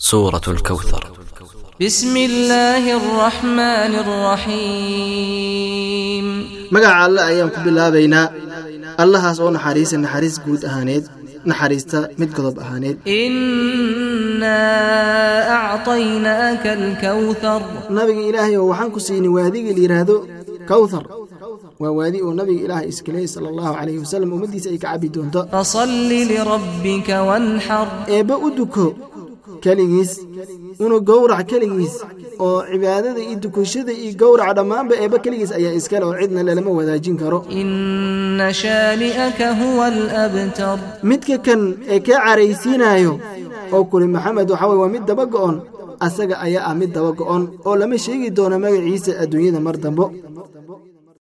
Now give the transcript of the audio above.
سورة الكوثر بسم الله الرحمن الرحيم magaca alle ayaan ku bilaabaynaa allahaas oo naxariisa naxariis guud ahaaneed naxariista mid godob ahaaneed إنا أعطيناك الكوثر nabiga ilaahay oo waxaan ku siinay waadigii la yidhaahdo kawthar waa waadi oo nabiga ilaahay iskaleey sala allahu calayhi wasalam ummaddiisa ay ka cabbi doonto فصل لربك وانحر eebbe u duko keligiis inuu gowrac keligiis oo cibaadada iyo dukanshada iyo gowrac dhammaanba eeba keligiis ayaa iskale oo cidna lelama wadaajin karo. Midka kan ee kaa caraysiinaayo oo kuli maxamed waxaa weye waa mid daba go'on. Asaga ayaa ah mid daba go'on oo lama sheegi doono magaciisa adduunyada mar dambo.